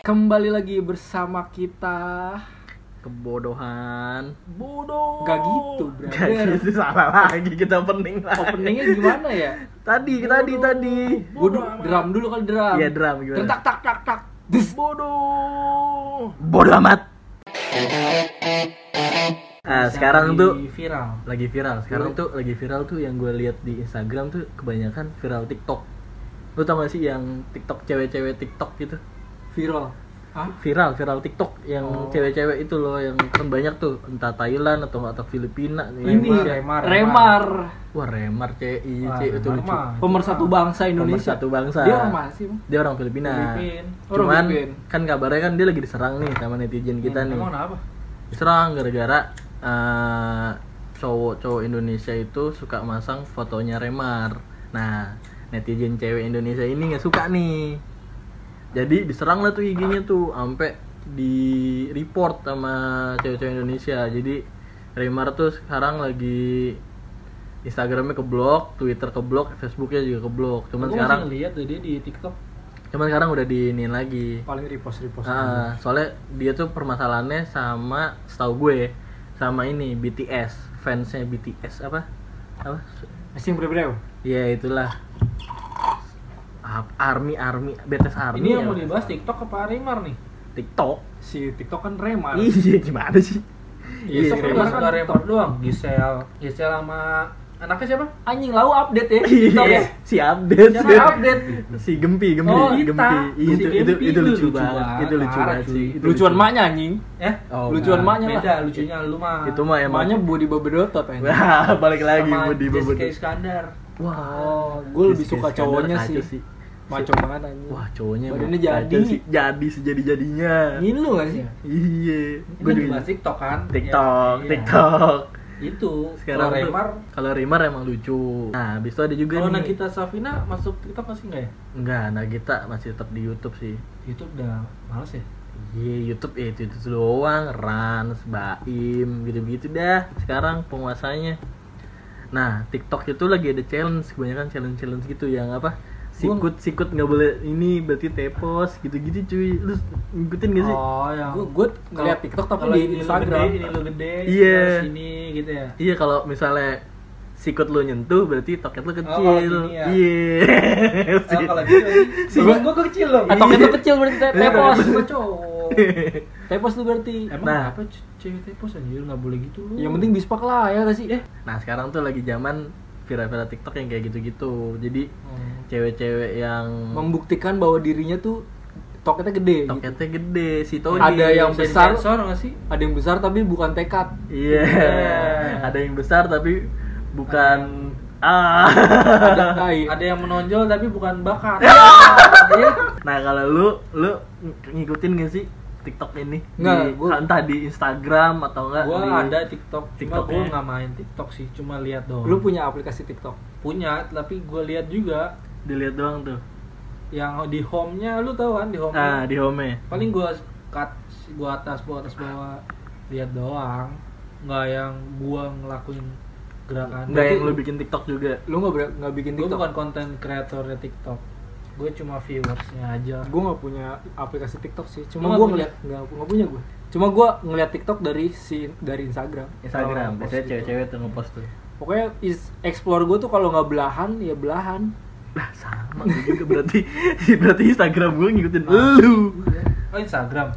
Kembali lagi bersama kita. kebodohan Bodoh. Gak gitu, Gak brother. gitu salah lagi kita opening lagi Openingnya gimana ya? tadi tadi tadi Gue drum dulu kali drum. Iya, drum, gimana? Tak tak tak tak. Bodoh. bodoh amat ah sekarang tuh viral lagi viral sekarang tuh lagi viral tuh yang gue lihat di Instagram tuh kebanyakan viral TikTok lu tau gak sih yang TikTok cewek-cewek TikTok gitu Viral. Hah? viral viral TikTok yang Oh. cewek-cewek itu loh yang kan banyak tuh entah Thailand atau atau Filipina Ini Indonesia. Remar, Remar. wah remar CI Wah, C itu Remar lucu. Pemersatu bangsa Indonesia. Pemersatu bangsa. Dia orang mana sih? Bang? dia orang Filipina Filipin. Orang cuman Filipin. kan kabarnya kan dia lagi diserang nih sama netizen kita nih emang diserang gara-gara eh, cowok-cowok Indonesia itu suka masang fotonya Remar nah netizen cewek Indonesia ini nggak suka nih jadi diserang lah tuh IG-nya tuh sampai di report sama cewek-cewek Indonesia jadi Remar tuh sekarang lagi Instagramnya keblok, Twitter keblok, Facebooknya juga keblok. Cuman Gua sekarang, lihat tuh dia di TikTok cuman sekarang udah diinin lagi. Paling repost repost. Ah, soalnya dia tuh permasalahannya sama setahu gue sama ini BTS fansnya BTS apa? Apa? Asing berbeda. ya itulah. Ah, army army BTS army ini yang ya. mau dibahas TikTok apa Remar nih? TikTok. Si TikTok kan Remar. iya gimana sih? Iya, Iya, Remar. kan Remar doang Gisel. Gisel sama anaknya siapa Anjing lau update ya. TikTok ya. Iya, si update Siapa update si Gempi Gempi Oh, Gempi. Iya, Si itu itu Gempi itu itu lucu banget itu lucu banget sih Itu Lucuan lucu. maknya anjing. eh Oh, Lucuan maknya beda lucunya lu mah itu mah emang Maknya body bebedotot anjing. Wah, balik lagi sama Budi Jessica Budi. Iskandar Wah, Oh, gue lebih suka cowoknya sih. Maco banget anjing. Wah, cowoknya Badannya jadi. sih. jadi sejadi-jadinya. Ngilu gak sih? Iya. Kan juga TikTok kan TikTok, Ya, iya. TikTok. Itu Sekarang kalau Remar kalau Remar emang lucu. Nah, habis itu ada juga kalau. Nagita Safina masuk TikTok masih nggak ya Enggak, Nagita masih tetap di YouTube sih. itu udah males ya Iya, YouTube ya itu, itu doang, Rans, Baim, gitu-gitu dah. Sekarang penguasanya. Nah, TikTok itu lagi ada challenge, kebanyakan challenge-challenge gitu yang apa? Sikut, sikut nggak boleh ini berarti tepos gitu-gitu cuy. Lu ngikutin gak sih? oh yang Gue gue ngeliat TikTok tapi di ini lu Instagram. gede, ini lu gede Iya. terus ini gitu ya Iya kalau misalnya sikut lu nyentuh berarti toket lu kecil. kalau gini ya. Iya. Oh, kalau gitu Si- gua gua kecil loh Atau itu kecil berarti te- tepos. Gua cowok Tepos tuh berarti. emang Nah. apa ce- cewek tepos anjir nggak boleh gitu lu Yang penting bispak lah ya gak sih? Eh, Nah sekarang tuh lagi zaman viral-viral TikTok yang kayak gitu-gitu. Jadi Hmm. cewek-cewek yang membuktikan bahwa dirinya tuh toketnya gede. gitu. toketnya gede si Tony. Ada yang besar. nggak sih Ada yang besar tapi bukan tekad. Iya. Iya. Ada yang besar tapi bukan ah. Ada ada yang menonjol tapi bukan bakat Iya. nah kalau lu lu ng- ngikutin gak sih TikTok ini? Nggak, Di- gua- entah di Instagram atau enggak gua di ada TikTok cuma TikToknya. gua nggak main TikTok sih cuma lihat doang Lu punya aplikasi TikTok. punya tapi gua lihat juga dilihat doang tuh. yang di home-nya lu tahu kan di home Ah, di home paling gua cut gua atas bawah atas bawah lihat doang nggak yang gua ngelakuin gerakan Enggak yang Berarti- lu bikin TikTok juga. Lu nggak ber- nggak bikin gue TikTok? bukan konten kreatornya TikTok gue cuma viewersnya aja Gue nggak punya aplikasi TikTok sih. Cuma gue ngeliat nggak nggak punya gue. Cuma gue ngeliat TikTok dari si dari Instagram. Instagram, biasanya gitu. cewek-cewek tuh ngepost tuh. Pokoknya is explore gue tuh kalau nggak belahan ya belahan. Lah sama gue juga berarti berarti Instagram gue ngikutin Ah. lu. oh Instagram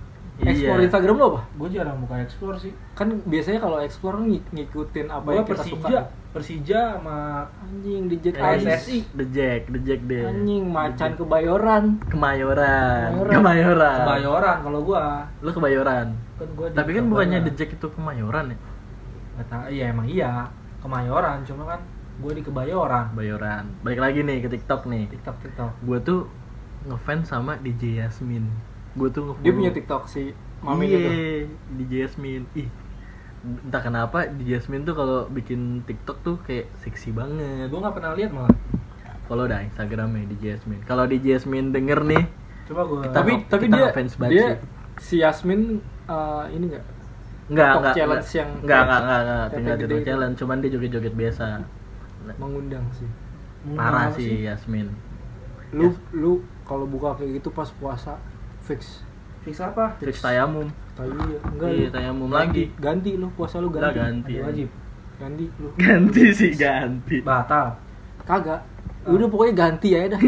Explore Iya. Instagram lo apa? gue jarang buka explore sih Kan biasanya kalau explore ng ngikutin apa gue yang kita Persija suka. Persija sama Anjing di Jack PSSI. The Jack, The Jack deh. Anjing macan kebayoran. Kemayoran. Kemayoran. Kemayoran. Kebayoran kalau gue Lu kebayoran. kan gue Tapi kan bukannya The Jack itu Kemayoran ya? nggak tahu iya emang iya Kemayoran cuma kan gue di Kebayoran Kebayoran. Balik lagi nih ke TikTok nih. TikTok TikTok Gue tuh ngefans sama DJ Yasmin. Gue tuh ngefollow. Dia punya TikTok si mami iya, itu. DJ Yasmin. Ih, entah kenapa DJ Yasmin tuh kalau bikin TikTok tuh kayak seksi banget. gue nggak pernah lihat malah Follow dah Instagramnya DJ Yasmin. Kalau DJ Yasmin denger nih, coba gue Kita- Tapi tapi kita dia ngefans banget dia si Yasmin eh, ini enggak Enggak, enggak. challenge enggak, yang enggak, enggak, enggak, enggak, tinggal itu. challenge, cuman dia joget-joget biasa. mengundang sih. Parah sih Yasmin Lu Yes. lu kalau buka kayak gitu pas puasa fix. Fix apa? fix tayamum Tapi enggak iya tayamum Ganti, lagi ganti lu puasa lu ganti. ganti wajib. Ganti lu. ganti sih ganti Batal. Kagak. Udah pokoknya ganti ya dah.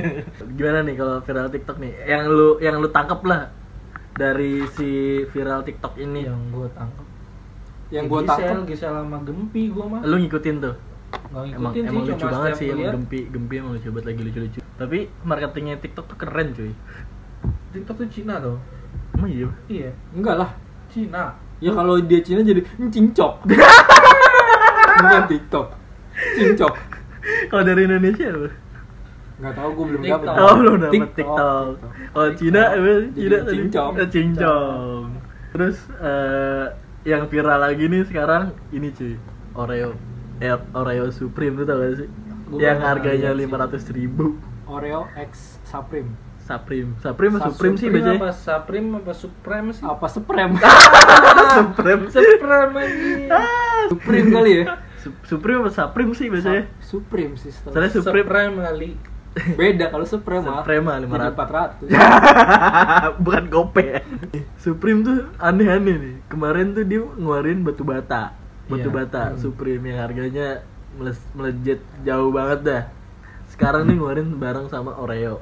gimana nih kalau viral TikTok nih yang lu yang lu tangkep lah dari si viral TikTok ini Yang gue tangkap. Yang gua tangkep Gisel sama Gempi gue mah. lu ngikutin tuh Gak emang ngikutin emang sih, lucu banget sih emang gempi gempi emang lucu banget lagi lucu lucu tapi marketingnya TikTok tuh keren cuy TikTok tuh Cina tuh. emang iya Iya, enggak lah. Cina. Ya kalau dia Cina jadi cincok. Bukan TikTok. Cincok. kalau dari Indonesia apa? Enggak tahu gue belum dapet. Oh, belum dapet TikTok. Kalau Cina, apa? Jadi Cina tadi? cincong. Eh. Terus eh, yang viral lagi nih sekarang ini cuy, Oreo. Eh, Oreo Supreme tuh tau gak sih? Gua yang harganya lima ratus ribu. Oreo X Supreme. Supreme, Supreme, Sa- Supreme sih bacanya. apa Supreme apa Supreme sih? Apa Supreme? Supreme, Supreme lagi. Supreme kali ya? Su- Supreme apa Supreme sih bacanya? Supreme sih. Soalnya Supreme, Supreme kali. Beda kalau Supreme mah. Supreme mah Jadi 500. 400. bukan gope. Supreme tuh aneh-aneh nih. Kemarin tuh dia ngeluarin batu bata, batu Iya. bata Hmm. Supreme yang harganya meles- melejit jauh banget dah. Sekarang nih ngeluarin bareng sama Oreo.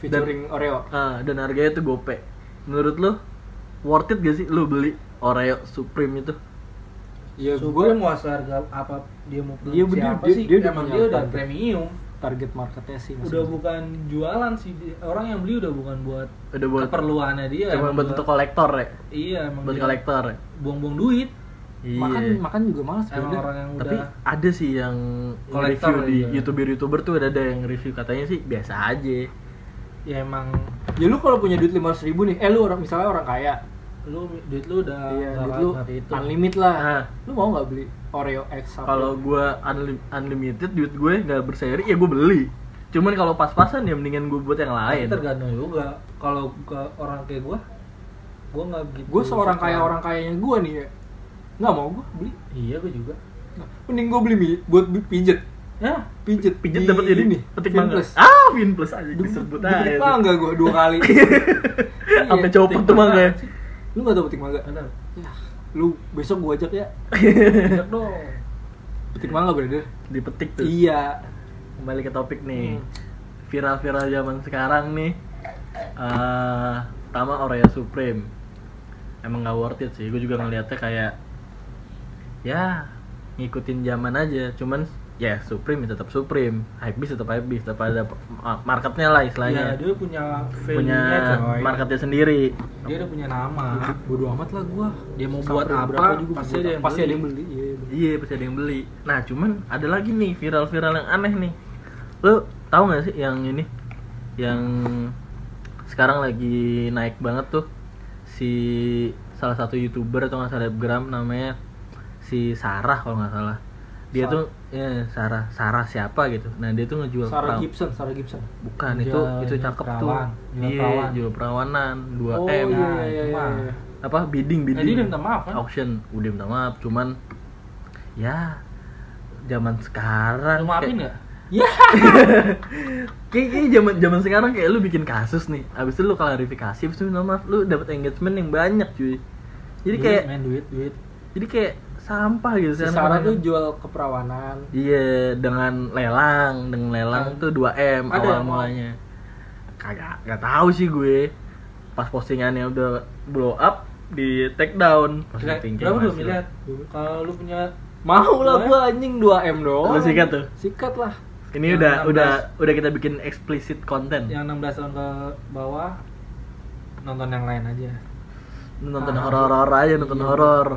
Featuring Oreo. Ah, dan harganya tuh gope. Menurut lo worth it gak sih lo beli Oreo Supreme itu? Ya gue Supreme mau harga apa dia mau Iya, produksi dia- apa dia- sih? dia udah Emang dia udah target. premium. target marketnya sih. Udah bukan jualan sih. Dia- Orang yang beli udah bukan buat Udah buat keperluannya dia. cuma buat untuk kolektor ya? Iya, emang Buat dia kolektor ya? buang-buang duit. Iya. Makan makan juga malas Emang beda. orang yang Tapi udah ada sih yang Kolektor review di youtuber-youtuber tuh ada ada yang review katanya sih biasa aja. Ya emang Ya lu kalau punya duit 500 ribu nih, eh lu orang misalnya orang kaya, lu duit lu udah iya, duit lu unlimited lah. Ah. Lu mau nggak beli Oreo X? Kalau unli- unlimited duit gue nggak berseri ya gue beli. Cuman kalau pas-pasan ya mendingan gue buat yang Tapi lain. tergantung juga. Kalau ke orang kayak gua, gua nggak gitu. gue seorang kaya orang kayanya gue nih ya, nggak mau gue beli. Iya, gua juga. Nah, mending gue beli buat pijet, Ya, pijet, Pijet dapat jadi ini, petik Fin mangga. Ah, Fin Plus aja Di- disebut di petik aja. mangga gue dua kali. Sampai Iya. copot tuh mangga ya. Lu nggak tau petik mangga? Tahu. Ya, lu besok gue ajak ya. Ajak dong. Petik mangga brother. Dipetik tuh. Iya. Kembali ke topik nih. Hmm. Viral-viral zaman sekarang nih. eh pertama Oreo Supreme. Emang gak worth it sih. Gue juga ngeliatnya kayak ya ngikutin zaman aja. Cuman ya Supreme ya tetap Supreme, Hypebeast tetap Hypebeast, tetap ada ma- marketnya lah Ya, istilahnya. dia punya punya coy. marketnya sendiri. Dia udah punya nama. Bodo amat lah gue. Dia mau buat apa, pasti ada yang pasti beli. ada yang beli. Iya, iya. Iya pasti ada yang beli. Nah cuman ada lagi nih viral-viral yang aneh nih. Lo tahu nggak sih yang ini? Yang sekarang lagi naik banget tuh si salah satu youtuber atau nggak selebgram namanya si Sarah kalau nggak salah. Dia Sarah. tuh ya Sarah Sarah siapa gitu. Nah dia tuh ngejual Sarah peraw- Gibson, Sarah Gibson. Bukan Jual- itu itu cakep perawan. tuh. Jual Iya perawan. jual perawanan 2 oh m. iya Nah, iya iya. mah. iya. Apa bidding Eh, bidding. dia udah minta maaf kan? Auction udah minta maaf cuman ya zaman sekarang Lu maafin nggak? Ya. kayak zaman zaman sekarang kayak lu bikin kasus nih abis itu lu klarifikasi abis itu minta maaf lu dapet engagement yang banyak cuy jadi Duit, kayak main duit, duit. jadi kayak sampah gitu Si sekarang Sarah tuh jual keperawanan. iya dengan lelang dengan lelang Kan. tuh 2 m Ada awal mulanya kagak nggak tahu sih gue pas postingannya udah blow up di take down thinking Berapa lu masih- miliar? Kalau lu punya Mau lah gua anjing 2M doang. Lu sikat tuh? Sikat lah. ini Yang udah 16. udah udah kita bikin explicit content yang 16 tahun ke bawah nonton yang lain aja. nonton Ah, horor-horor aja nonton iya. horor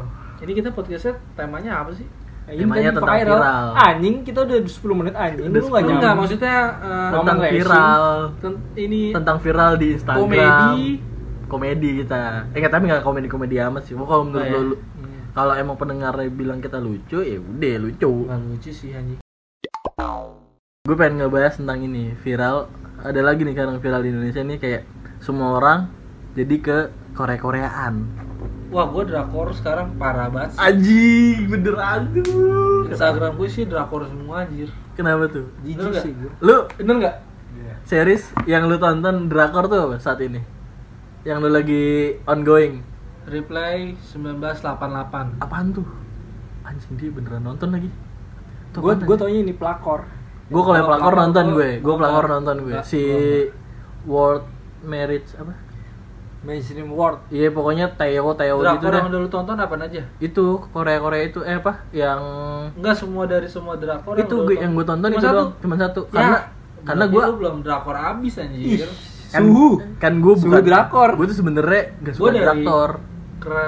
Ini kita podcastnya temanya apa sih? Eh, Temanya tadi tentang viral. Anjing kita udah 10 menit anjing. Udah Lu 10 enggak nyambung. Enggak, maksudnya Momen tentang viral ten- ini tentang viral di Instagram komedi. komedi kita eh nggak, tapi nggak komedi komedi amat sih kalau menurut Oh, ya. lu- Hmm. kalau emang pendengarnya bilang kita lucu ya udah lucu Bukan lucu sih anjing. gue pengen ngebahas tentang ini viral ada lagi nih sekarang viral di Indonesia nih kayak semua orang jadi ke Korea Koreaan Wah, gue drakor sekarang parah banget. sih. anjing bener aduh. Instagram gue sih drakor semua anjir. kenapa tuh? Jijik sih gue. lu? Bener nggak? series yang lu tonton drakor tuh apa saat ini? Yang lu lagi ongoing? Replay 1988. apaan tuh? Anjing dia beneran nonton lagi. Tuh Gue gue taunya ini pelakor. gue kalau pelakor pelakor nonton gue gue. Gua pelakor nonton gue. Si World Marriage apa Mainstream World. iya pokoknya Teo Teo gitu Drakor deh yang udah lu tonton apa aja? itu Korea Korea itu eh apa yang Enggak semua dari semua drakor itu gue yang gue tonton Cuma itu satu. doang cuma satu Ya, karena karena gue lu belum drakor abis anjir. kan, Suhu. kan gue Suhu bukan drakor. gue tuh sebenernya gak Gue suka drakor Kra,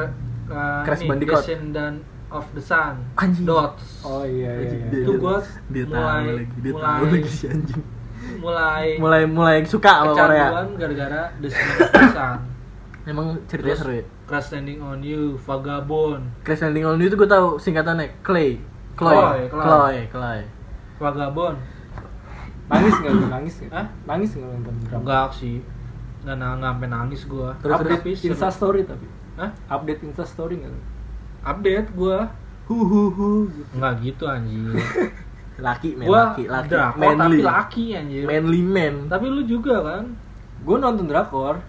uh, Crash Bandicoot. Descendant of the Sun. Anjing. Dots. Oh iya iya. Iya. dia- Itu gua dia tahu mulai- lagi dia mulai- tahu lagi si anjing Mulai mulai mulai suka sama Korea gara-gara the Sun. Emang ceritanya Terus seru ya Crash Landing on You, Vagabond, Crash Landing on You itu gue tahu singkatannya Clay Chloe Chloe, Chloe. Chloe Chloe Vagabond. Nangis nggak lu? Nangis nggak? Hah? Nangis nggak nonton drama? Enggak sih. Nggak na- nggak sampai nangis gua. Terus- Update Tapi seru. Insta Story tapi. Hah? Update Insta Story nggak? lu? Update gua. Hu hu hu. gitu. Enggak gitu anjir. laki men gua laki laki drakor manly tapi laki anjir. manly man Tapi lu juga kan? Gue nonton drakor.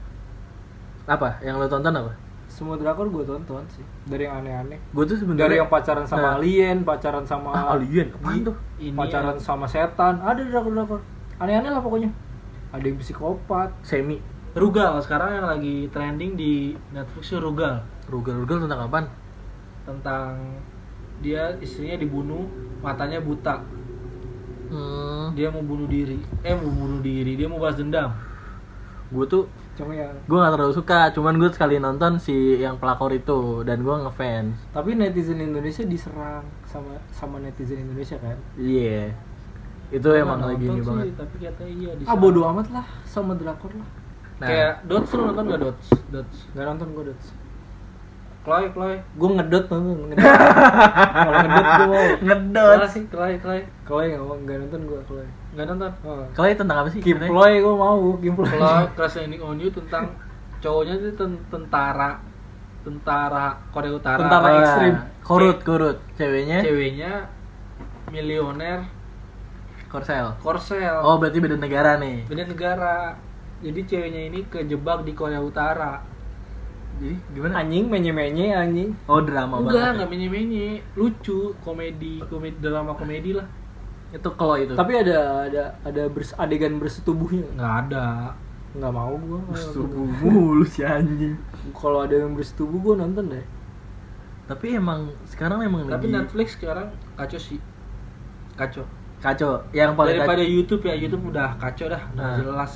Apa yang lo tonton apa Semua drakor gue tonton sih. Dari yang aneh-aneh. gue tuh sebenarnya Dari yang pacaran sama Nah. alien, pacaran sama Ah, alien apaan tuh Ini pacaran sama setan. Ada drakor-drakor. Aneh-aneh lah pokoknya. Ada yang psikopat. semi Rugal sekarang yang lagi trending di Netflix itu Rugal rugal rugal tentang apaan tentang dia istrinya dibunuh, matanya buta. hmm, Dia mau bunuh diri. Eh mau bunuh diri, dia mau balas dendam. gue tuh Cuma ya. gue gak terlalu suka cuman gue sekali nonton si yang pelakor itu dan gue ngefans Tapi netizen Indonesia diserang sama sama netizen Indonesia kan. iya itu Gua emang lagi ini sih, banget Tapi katanya iya di Ah bodo amat lah sama drakor lah. nah Kayak Dots lu nonton gak Dots? Dots. Gak nonton gue dot. Chloe, Chloe. Gue ngedot nonton. ngedot. Kalau ngedot gue mau. ngedot Chloe, Chloe, Chloe. Kalau nggak mau nggak nonton gue kalau. Gak nonton. Oh. kalau tentang apa sih Kim? Ploy gue mau Kim Ploy. Chloe Crash Landing on You tentang cowoknya itu ten- tentara tentara Korea Utara. Tentara Ah, ekstrim. kurut kurut ceweknya Ceweknya milioner korsel Korsel. oh berarti beda negara nih Beda negara. Jadi ceweknya ini kejebak di Korea Utara. Jadi gimana Anjing menye-menye anjing. oh drama Enggak, banget enggak menye-menye. Lucu, komedi, komedi drama komedi lah. ya. itu kalau itu Tapi ada ada ada bers, adegan bersetubuhnya. Nggak ada. Nggak mau gue. Setubuh mulu si anjing Kalau ada yang bersetubuh gue nonton deh. tapi emang sekarang emang Tapi lagi Netflix sekarang kacau sih. Kacau. kacau yang paling Daripada kacau, YouTube ya, YouTube udah kacau dah, udah Nah. jelas.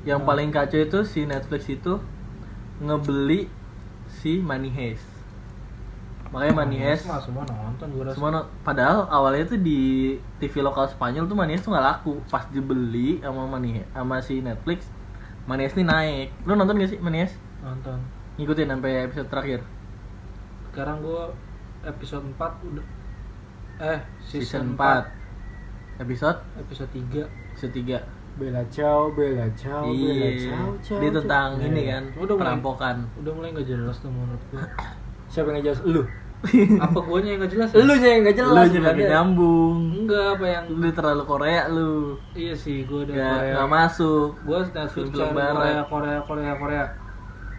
yang paling kacau itu si Netflix itu ngebeli si Money Heist. Makanya Money Heist Semua, semua nonton gue rasa. semua no- padahal awalnya tuh di TV lokal Spanyol tuh Money Heist tuh nggak laku. Pas dibeli sama Money sama si Netflix Money Heist ini naik. Lu nonton gak sih Money Heist? Nonton. ngikutin sampai episode terakhir. Sekarang gue episode 4 udah eh season, season, 4 episode? 4 episode 3 episode 3 Bella ciao, Bella ciao, Bella iya ciao, ciao. dia tentang ciao. ini Nah, kan Udah mulai. perampokan udah mulai nggak jelas tuh menurut gue. Siapa yang ngejelas? Lu. Apa guanya yang nggak jelas? ya? Lu yang nggak lu jelas. berarti. gak nyambung Enggak apa yang lu terlalu Korea lu iya sih gue udah gak, Korea. gak masuk Gue Netflix Film. Korea, Korea, Korea, Korea.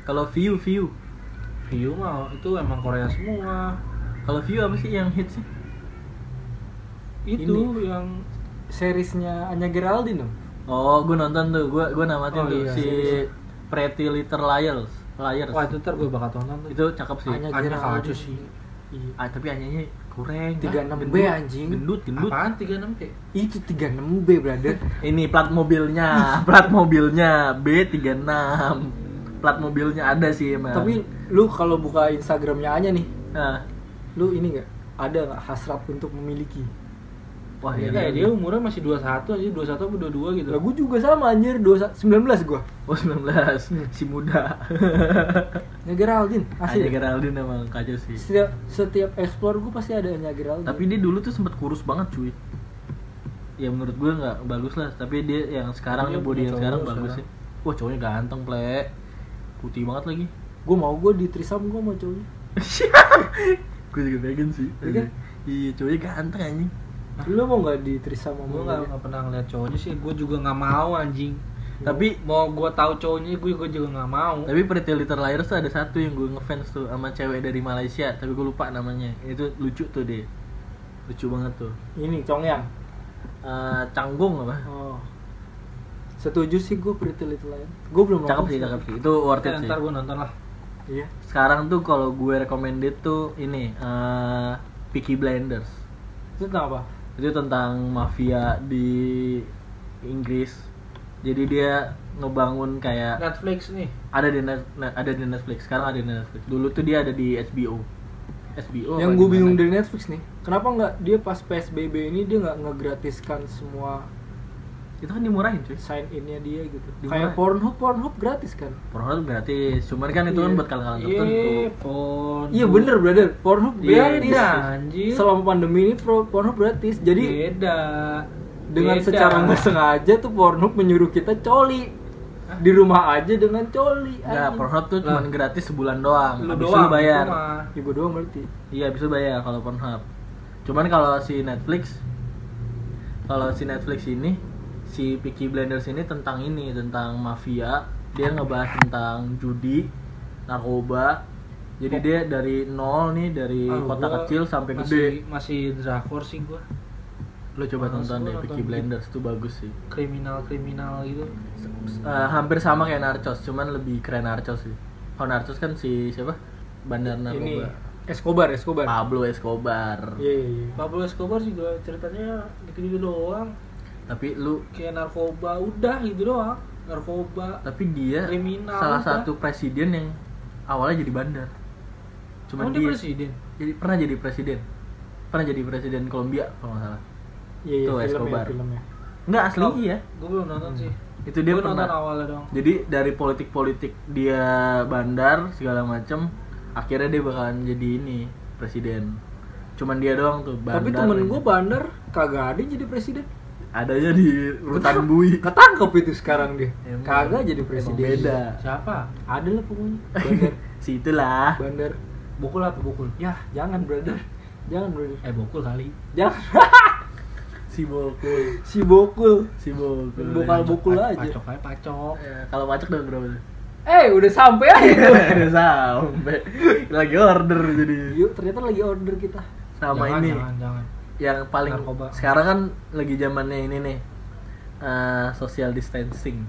kalau view view View mah itu emang Korea semua. kalau view apa sih yang hits sih Itu yang Seriesnya Anya Geraldine dong. Oh gue nonton tuh gue gue namatin Oh, tuh iya, si serius. Pretty Little Liars Liars wah itu ntar gue bakal tonton tuh. itu cakep sih Anya Anya kacau sih. Iya. ah, tapi anyanya kurang 36B Gendut, anjing. gendut gendut Apaan 36 P? Itu 36B, brother. ini plat mobilnya plat mobilnya B36 plat mobilnya ada sih emang Tapi lu kalau buka Instagramnya Anya nih, nah, lu ini nggak ada nggak hasrat untuk memiliki? Wah Ya, ini kayak dia umurnya masih 21 aja, 21 atau 22 gitu. Lah gua juga sama anjir, 21 19 gua. oh 19 si muda. Anya Geraldine, Anya asli. Geraldine emang kacau sih. Setiap setiap explore gua pasti ada Anya Geraldine. tapi dia dulu tuh sempet kurus banget cuy. Ya menurut gue nggak bagus lah tapi dia yang sekarang nih body yang sekarang bagus sih. Wah cowoknya ganteng ple. Putih banget lagi. Gue mau gue di trisam gue mau cowoknya. Gue juga pengen sih. Iya kan? iya cowoknya ganteng anjing lu mau nggak di trisam sama gue gue nggak pernah ngeliat cowoknya sih gue juga nggak mau anjing. Tapi mau gue tahu cowoknya gue gue juga nggak mau. Tapi Pretty Little Liars tuh ada satu yang gue ngefans tuh sama cewek dari Malaysia tapi gue lupa namanya. Itu lucu tuh dia. Lucu banget tuh. Ini Congyang Eh, canggung apa? Oh. Setuju sih gue Pretty Little Liars gue belum cakep sih cakep sih. Itu worth it Eh, sih. ntar gue nonton lah. Iya. Sekarang tuh kalau gue recommended tuh ini eh Peaky Blinders. Itu tentang apa itu tentang mafia di Inggris. Jadi dia ngebangun kayak Netflix nih. Ada di net, net- ada di Netflix. Sekarang ada di Netflix. Dulu tuh dia ada di HBO HBO yang gue bingung dari Netflix nih kenapa nggak dia pas PSBB ini dia nggak ngegratiskan semua itu kan dimurahin cuy sign innya dia gitu Di mana? kayak Pornhub Pornhub gratis kan Pornhub gratis cuman kan itu kan Iya. buat kalangan Iya, tertentu pon. iya bener brother Pornhub Iya, gratis Beda anjir. selama pandemi ini Pornhub gratis jadi beda. dengan Beda. secara nggak sengaja tuh Pornhub menyuruh kita coli di rumah aja dengan coli anjing. Pornhub tuh cuma gratis sebulan doang lu habis itu doang lu bayar ibu doang berarti Iya bisa bayar kalau Pornhub. Cuman kalau si Netflix, kalau si Netflix ini, si Peaky Blinders ini tentang ini, tentang mafia. Dia ngebahas tentang judi, narkoba. Jadi dia dari nol nih, dari Ah, kota kecil sampai masih, gede. Masih drakor sih gua. Lo coba Males tonton gua deh Peaky. Blinders tuh bagus sih. Kriminal-kriminal gitu. Eh, hampir sama kayak Narcos, cuman lebih keren Narcos sih. Kalau Narcos kan si siapa? Bandar ini narkoba. Escobar Escobar Pablo Escobar. iya iya iya. Pablo Escobar juga ceritanya gitu-gitu doang. Tapi lu Kayak narkoba udah gitu doang. Narkoba. tapi dia Kriminal, salah udah. satu presiden yang awalnya jadi bandar cuma dia, dia presiden. jadi pernah jadi presiden pernah jadi presiden Kolombia kalau nggak salah iya iya Tuh, film ya Escobar. filmnya nggak asli Oh, iya Gue belum nonton sih. itu dia Gua pernah awalnya doang. jadi dari politik politik dia bandar segala macem akhirnya dia bakalan jadi ini presiden cuman dia doang tuh bandar tapi temen gue bandar kagak ada jadi presiden adanya di rutan bui. ketangkep itu sekarang dia. Emang. kagak jadi Emang presiden. beda. Siapa? ada lah pokoknya. Bandar. Si itulah. Bandar. Bukul apa? Bukul? ya jangan brother. Jangan brother. Eh bukul kali. jangan. Si bokul. Si bokul. Si bokul. Bokal bokul Pa- aja. Pacok aja pacok. Ya, kalau pacak udah berapa tuh? eh udah sampai aja. Udah sampai. Lagi order jadi. Yuk ternyata lagi order kita. Sama jangan, ini. Jangan, jangan. Yang paling Narkoba. sekarang kan lagi zamannya ini nih eh, social distancing.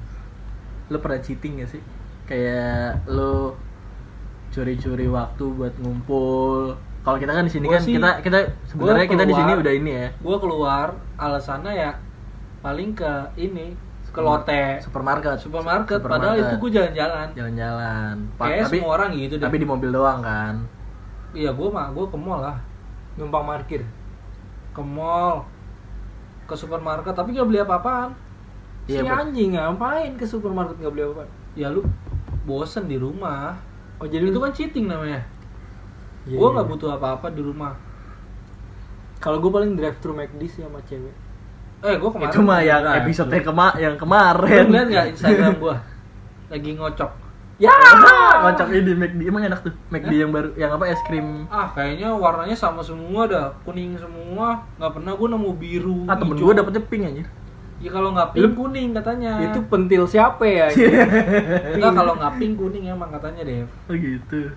Lo pernah cheating gak sih? Kayak lo curi-curi waktu buat ngumpul. Kalau kita kan di sini Gua kan sih- kita kita sebenarnya kita di sini udah ini ya. Gue keluar alasannya ya paling ke ini ke lote. Supermarket. Supermarket, padahal itu gue jalan-jalan. jalan-jalan. Kayak tapi semua orang gitu deh. tapi di mobil doang kan. Iya gue mah gue ke mall lah, numpang parkir ke mall, ke supermarket tapi gak beli apa-apaan. Iya, si Bu. anjing ngapain ke supermarket nggak beli apa Ya lu bosen di rumah. oh jadi itu kan cheating namanya. Iya, gue iya. nggak butuh apa-apa di rumah. kalau gue paling drive thru McD sih sama cewek Eh gue kemarin itu mah yang Nah, episode lu- kema yang Lu kemarin lihat nggak Instagram gue lagi ngocok? Ya kocok ini McD emang enak tuh McD yang baru yang apa es krim Ah kayaknya warnanya sama semua dah kuning semua. Nggak pernah gue nemu biru. ah temen gue dapetnya pink anjir Ya kalau nggak pink kuning katanya. itu pentil siapa ya Enggak kalau nggak pink kuning emang katanya deh. oh gitu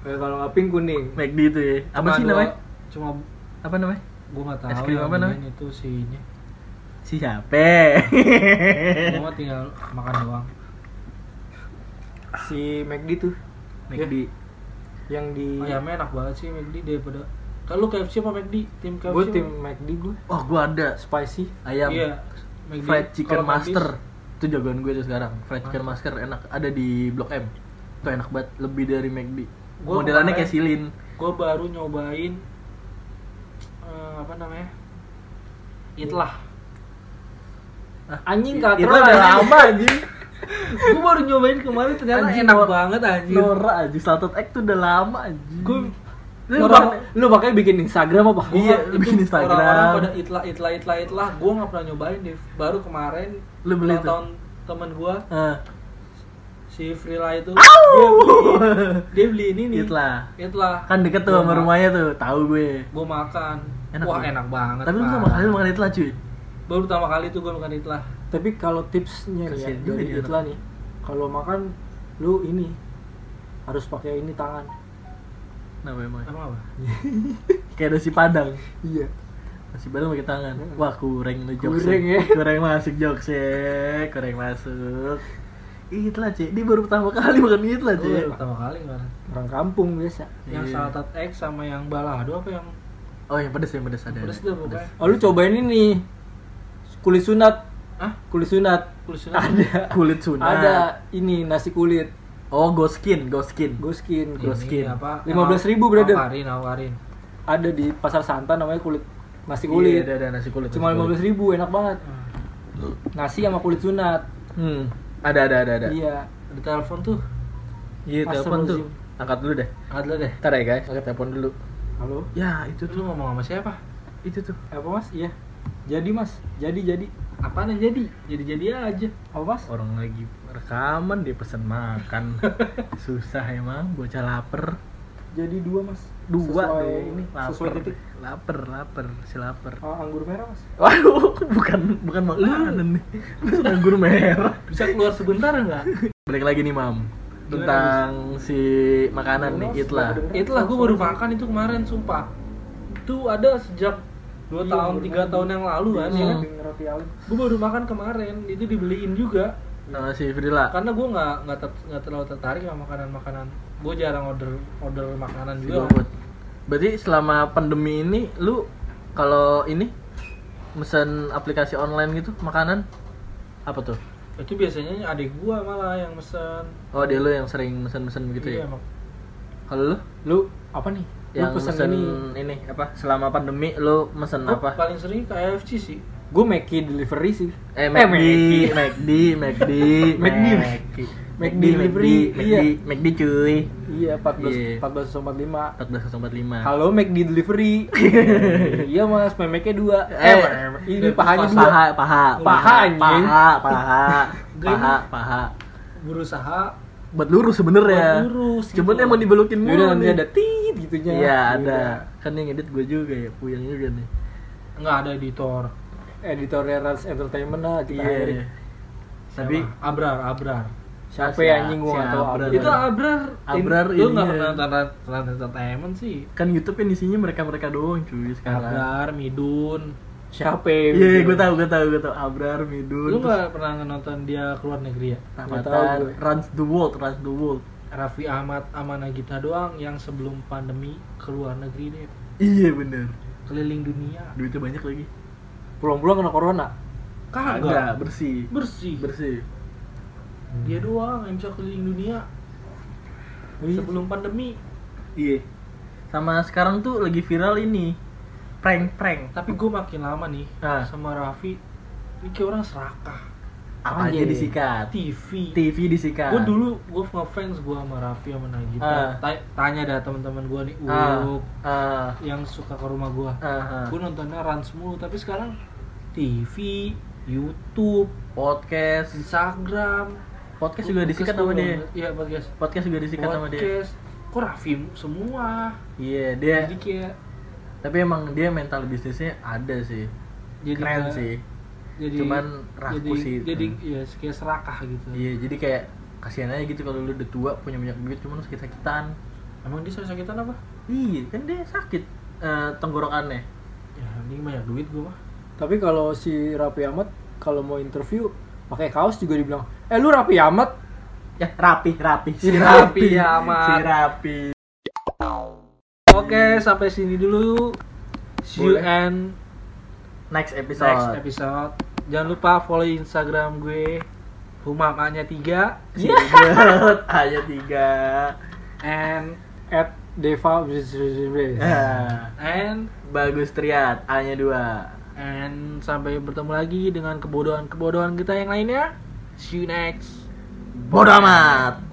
Eh, kalau nggak pink kuning McD itu ya apa sih namanya Cuma apa namanya gue nggak tahu. Es krim apa namanya? Itu si ini. si siapa Gue mah tinggal makan doang. Si McD tuh. McD yang di Ayamnya enak banget sih McD daripada kalau KFC apa McD? Tim KFC gue tim McD gue oh gue ada. Spicy. Ayam. Iya. McD. fried chicken McD, master. Itu jagoan gue tuh sekarang. Fried chicken master. enak. Ada di blok M. Itu enak banget. Lebih dari McD Gua modelannya kayak silin. Gue baru nyobain eh, apa namanya? Itlah. anjing katro udah lama anjing gue baru nyobain kemarin ternyata Anjing, enak Nor- banget anjir. Nora aja salted egg tuh udah lama anjing Gue lu, bak- lu makanya bikin Instagram apa Iya, bikin Instagram. Orang-orang pada itlah itlah itlah itlah, gue nggak pernah nyobain deh. Baru kemarin Lu beli tahun temen gue Eh, si Frila itu dia beli dia beli ini nih Itlah. Itlah. Kan deket tuh Gua sama ma- rumahnya tuh, tahu gue. Gua makan. Enak Wah, tuh. enak banget. Tapi lu sama kali makan itlah cuy. baru pertama kali tuh gua makan Itlah. Tapi kalau tipsnya nih ya, dari Itla nih, kalau makan lu ini harus pakai ini tangan. Nah, memang. Emang apa? Kayak nasi padang. Iya. Nasi padang pakai tangan. Wah, kurang lu jokes. Kurang ya. Kurang masuk jokes ya. Kurang masuk. Itlah, Cik. Dia baru pertama kali makan itlah, Oh, Cik. baru pertama kali kemarin. Orang kampung biasa. Yang Iya. salatat egg sama yang balado apa yang Oh, yang pedes, yang pedes ada. pedes tuh pokoknya. Oh, lu cobain ini. Kulit sunat. Hah? Kulit sunat. Kulit sunat? Ada. Kulit sunat. Ada ini nasi kulit. Oh, goskin, goskin. Goskin. Ini Goskin. apa? 15.000, brother. Nawarin, nawarin. Ada di pasar Santa namanya kulit nasi Iya, kulit. ada, ada nasi kulit. Cuma belas ribu, enak banget. Nasi sama kulit sunat. Hmm. Ada, ada, ada, ada. Iya. Ada telepon tuh. Iya, telepon tuh. Angkat dulu deh. Angkat dulu deh. Ntar ya, guys. Angkat telepon dulu. Halo. Ya, itu Itu lu tuh. ngomong sama siapa? Itu tuh. Apa mas? Iya. Jadi mas. Jadi jadi. Apaan yang jadi? Jadi-jadi aja. Apa mas? Orang lagi rekaman dia pesen makan. Susah emang, bocah lapar. Jadi dua mas. Dua sesuai dong. ini. Lapar. Sesuai titik. Lapar, lapar, si lapar. Oh, anggur merah mas. Waduh, bukan bukan makanan nih. Anggur merah. Bisa keluar sebentar nggak? Balik lagi nih, Mam. Tentang si makanan nih, Itlah. Itulah gue baru makan itu kemarin, sumpah. Itu ada sejak dua Iya, tahun, tiga makan. tahun yang lalu kan. Hmm. ya. Dengan roti. Gue baru makan kemarin, itu dibeliin juga. Sama si Frila. Karena gue nggak nggak ter- terlalu tertarik sama makanan-makanan. Gue jarang order order makanan Si juga. Berarti selama pandemi ini lu kalau ini mesen aplikasi online gitu makanan apa tuh? Itu biasanya adik gua malah yang mesen. Oh, dia lu yang sering mesen-mesen gitu Iya, ya? Kalau lu Lu apa nih? Yang lu pesen mesen ini. ini. apa? Selama pandemi lu mesen Gua apa? paling sering KFC sih. Gue Mackie delivery sih. Eh, McD, Mackie. McD, McD, McD. McD, McD delivery, McD, iya. McD cuy. Iya, 14 Iya. 1445. 1445. Halo McD delivery. iya mas, memeknya dua. Eh, Eh, ini pahanya dua. paha, paha, Paha, paha, paha, paha, paha. Berusaha Buat lurus sebenernya. Buat lurus, Cuman gitu. emang dibelokin mulu. Nanti nih. ada tit gitunya. Iya, ada. Kan yang edit gue juga ya, puyeng juga nih. nggak ada editor. Editornya Rans Entertainment lah kita Iya. hiring. Tapi Siapa? Abrar, Abrar. Siapa Si- ya anjing gua tahu. Abrar. Abrar. Itu Abrar. Abrar lu ini nggak ya. pernah nonton Entertainment sih. kan YouTube yang isinya mereka-mereka doang cuy sekarang. Abrar, Midun. Siapa ya? Iya, gue tahu, gue tahu, gue tahu. Abrar, Midun. Lu nggak pernah nonton dia keluar negeri ya? Nggak tahu Avatar, gue. Runs the World, Runs the World. Raffi Ahmad sama Nagita doang yang sebelum pandemi keluar negeri deh. Iya bener. Keliling dunia. Duitnya banyak lagi. Pulang-pulang kena corona. Kagak. bersih. Bersih. Bersih. Dia doang yang bisa keliling dunia Iya. sebelum pandemi. Iya. Sama sekarang tuh lagi viral ini. Prank-prank. Tapi gue makin lama nih Ah. sama Raffi ini kayak orang serakah. Apa aja disikat. TV. TV disikat. Gue dulu gue ngefans gue sama Raffi sama Nagita. Ta- Tanya dah teman-teman gue nih, Uuk, ah, yang suka ke rumah gue. ah, ah. Gue nontonnya Rans mulu, tapi sekarang TV, YouTube, podcast. Instagram. Podcast juga disikat sama dia. Iya podcast. Podcast juga disikat sama dia. Podcast. Kok Raffi semua? Iya, dia Jadi kayak tapi emang dia mental bisnisnya ada sih. jadi Keren kayak- sih. Jadi Cuman rakus jadi, sih itu. Jadi ya kayak serakah gitu. Iya, jadi kayak kasihan aja gitu kalau lu udah tua punya banyak duit cuman sakit-sakitan. Emang dia sakit-sakitan apa? Iya, kan dia sakit eh, tenggorokannya. Ya ini banyak duit gue mah. Tapi kalau si Raffi Ahmad kalau mau interview pakai kaos juga dibilang, "Eh lu Raffi Ahmad?" Ya, rapi, rapi. Si Rapi amat. Si rapi. Oke, sampai sini dulu. See you and Next episode. next episode. Jangan lupa follow Instagram gue Humamanya 3 Iya. Hanya tiga. and At Deva Ah, and Bagus Triat, A-nya dua. and sampai bertemu lagi dengan kebodohan-kebodohan kita yang lainnya. See you next. Bodoh amat.